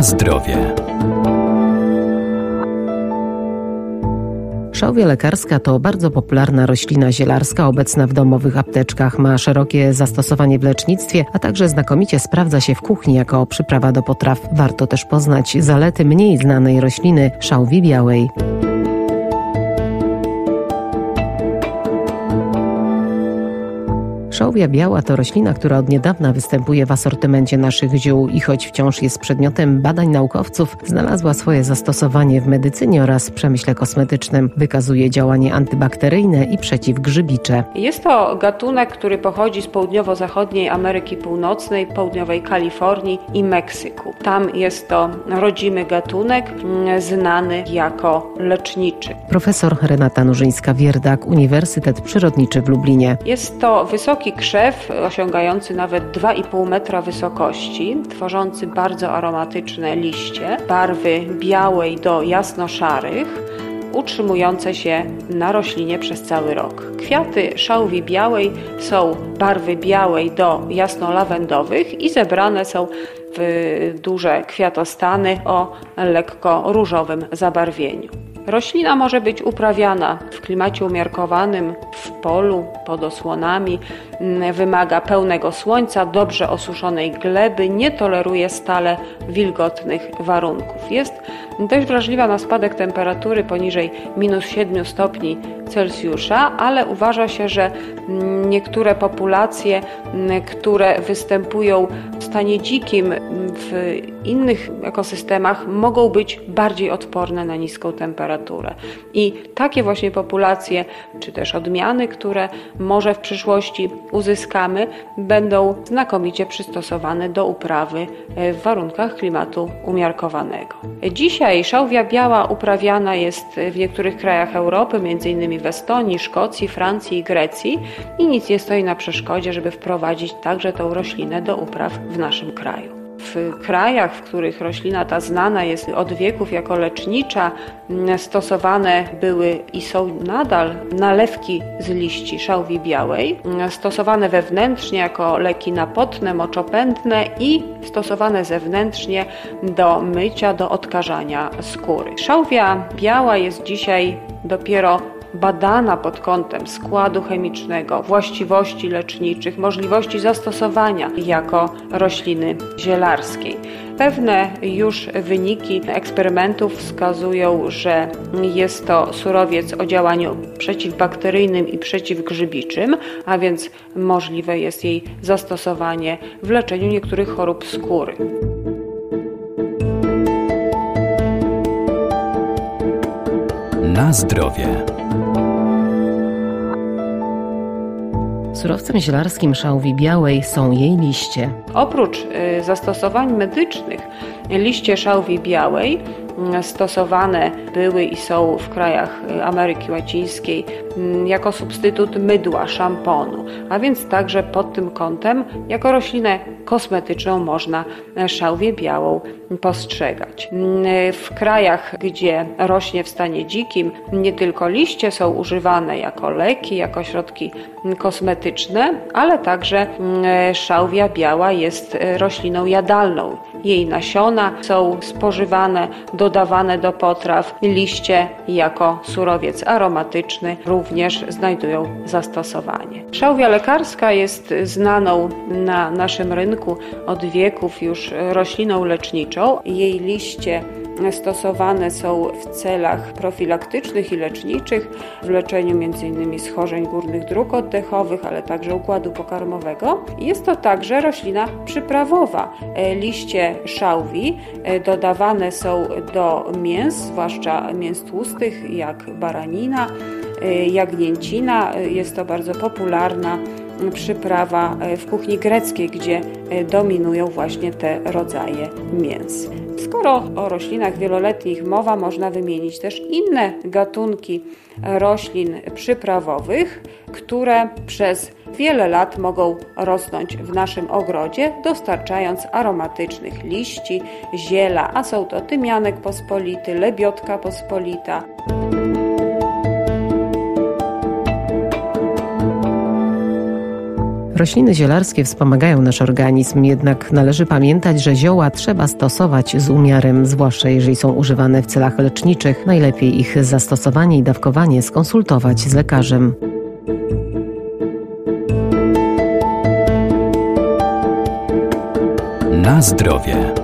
Zdrowie. Szałwia lekarska to bardzo popularna roślina zielarska obecna w domowych apteczkach. Ma szerokie zastosowanie w lecznictwie, a także znakomicie sprawdza się w kuchni jako przyprawa do potraw. Warto też poznać zalety mniej znanej rośliny szałwi białej. Szałwia biała to roślina, która od niedawna występuje w asortymencie naszych ziół i choć wciąż jest przedmiotem badań naukowców, znalazła swoje zastosowanie w medycynie oraz przemyśle kosmetycznym. Wykazuje działanie antybakteryjne i przeciwgrzybicze. Jest to gatunek, który pochodzi z południowo-zachodniej Ameryki Północnej, południowej Kalifornii i Meksyku. Tam jest to rodzimy gatunek mm, znany jako leczniczy. Profesor Renata Nurzyńska-Wierdak, Uniwersytet Przyrodniczy w Lublinie. Jest to wysoki Krzew, osiągający nawet 2,5 metra wysokości, tworzący bardzo aromatyczne liście, barwy białej do jasno-szarych, utrzymujące się na roślinie przez cały rok. Kwiaty szałwi białej są barwy białej do jasno-lawendowych i zebrane są w duże kwiatostany o lekko różowym zabarwieniu. Roślina może być uprawiana w klimacie umiarkowanym, w polu, pod osłonami, wymaga pełnego słońca, dobrze osuszonej gleby, nie toleruje stale wilgotnych warunków. Jest dość wrażliwa na spadek temperatury poniżej minus 7 stopni Celsjusza, ale uważa się, że niektóre populacje, które występują w stanie dzikim w innych ekosystemach, mogą być bardziej odporne na niską temperaturę. I takie właśnie populacje, czy też odmiany, które może w przyszłości uzyskamy, będą znakomicie przystosowane do uprawy w warunkach klimatu umiarkowanego. Dzisiaj szałwia biała uprawiana jest w niektórych krajach Europy, m.in w Estonii, Szkocji, Francji i Grecji i nic nie stoi na przeszkodzie, żeby wprowadzić także tą roślinę do upraw w naszym kraju. W krajach, w których roślina ta znana jest od wieków jako lecznicza, stosowane były i są nadal nalewki z liści szałwi białej, stosowane wewnętrznie jako leki napotne, moczopędne i stosowane zewnętrznie do mycia, do odkażania skóry. Szałwia biała jest dzisiaj dopiero badana pod kątem składu chemicznego, właściwości leczniczych, możliwości zastosowania jako rośliny zielarskiej. Pewne już wyniki eksperymentów wskazują, że jest to surowiec o działaniu przeciwbakteryjnym i przeciwgrzybiczym, a więc możliwe jest jej zastosowanie w leczeniu niektórych chorób skóry. Na zdrowie. Surowcem zielarskim szałwi białej są jej liście. Oprócz y, zastosowań medycznych, liście szałwi białej stosowane były i są w krajach y, Ameryki Łacińskiej mm, jako substytut mydła, szamponu, a więc także pod tym kątem jako roślinę kosmetyczną można szałwię białą postrzegać. Mm, w krajach, gdzie rośnie w stanie dzikim, nie tylko liście są używane jako leki, jako środki kosmetyczne, ale także mm, szałwia biała jest e, rośliną jadalną. Jej nasiona są spożywane, dodawane do potraw, liście jako surowiec aromatyczny również znajdują zastosowanie. Szałwia lekarska jest znaną na naszym rynku od wieków już rośliną leczniczą. Jej liście stosowane są w celach profilaktycznych i leczniczych, w leczeniu m.in. schorzeń górnych dróg oddechowych, ale także układu pokarmowego. Jest to także roślina przyprawowa. E, liście szałwi e, dodawane są do mięs, zwłaszcza mięs tłustych jak baranina, e, jagnięcina. Jest to bardzo popularna przyprawa w kuchni greckiej, gdzie dominują właśnie te rodzaje mięs. Skoro o roślinach wieloletnich mowa, można wymienić też inne gatunki roślin przyprawowych, które przez wiele lat mogą rosnąć w naszym ogrodzie, dostarczając aromatycznych liści, ziela, a są to tymianek pospolity, lebiotka pospolita. Rośliny zielarskie wspomagają nasz organizm, jednak należy pamiętać, że zioła trzeba stosować z umiarem, zwłaszcza jeżeli są używane w celach leczniczych. Najlepiej ich zastosowanie i dawkowanie skonsultować z lekarzem. Na zdrowie.